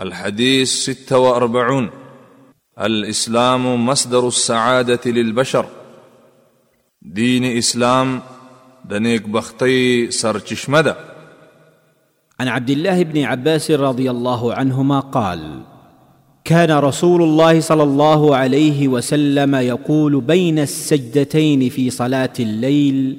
الحديث ستة وأربعون الإسلام مصدر السعادة للبشر دين إسلام دنيك بختي سرچشمدا عن عبد الله بن عباس رضي الله عنهما قال كان رسول الله صلى الله عليه وسلم يقول بين السجدتين في صلاه الليل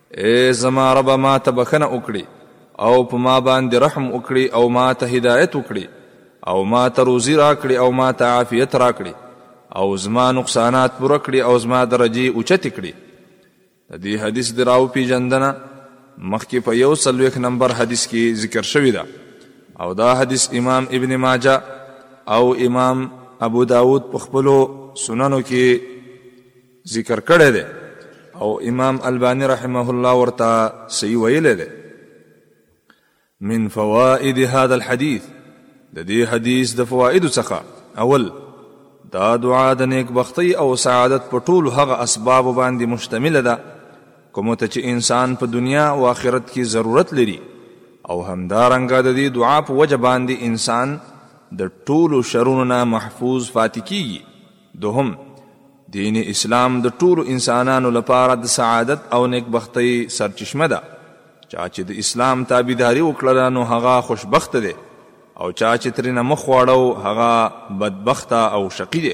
اې زما ربه ما ته بخښنه وکړي او په ما باندې رحم وکړي او ما ته هدایت وکړي او ما ته روزي راکړي او ما ته عافیت راکړي او زما نقصانات پوره کړي او زما درجې اوچتې کړي د دې حدیث د راو پیژندنه مخکې په یو څلوېښت نمبر حدیث کې ذکر شوې ده او دا حدیث امام ابن ماجه او امام ابو داود په خپلو سننو کې ذکر کړی دی او امام الباني رحمه الله ورته صحیح ویلی دی من فوائد هذا الحديث د دې حدیث د فواید څخه اول دا دعا د نیکبختی او سعادت په ټولو هغه اسباب باندې مشتمل ده کوم ته چې انسان په دنیا او آخرت کې ضرورت لري او همدارنګه د دې دعا په وجه باندې انسان د ټولو شرونو نه محفوظ پاتې کیږي دوهم، دین اسلام د ټولو انسانانو لپاره د سعادت او نېکبختۍ سرچشمه ده. چا چې د اسلام تابعداري وکړله نو هغه خوشبخته دی او چا چې ترېنه مخ واړاو هغه بدبخته او شقي دی.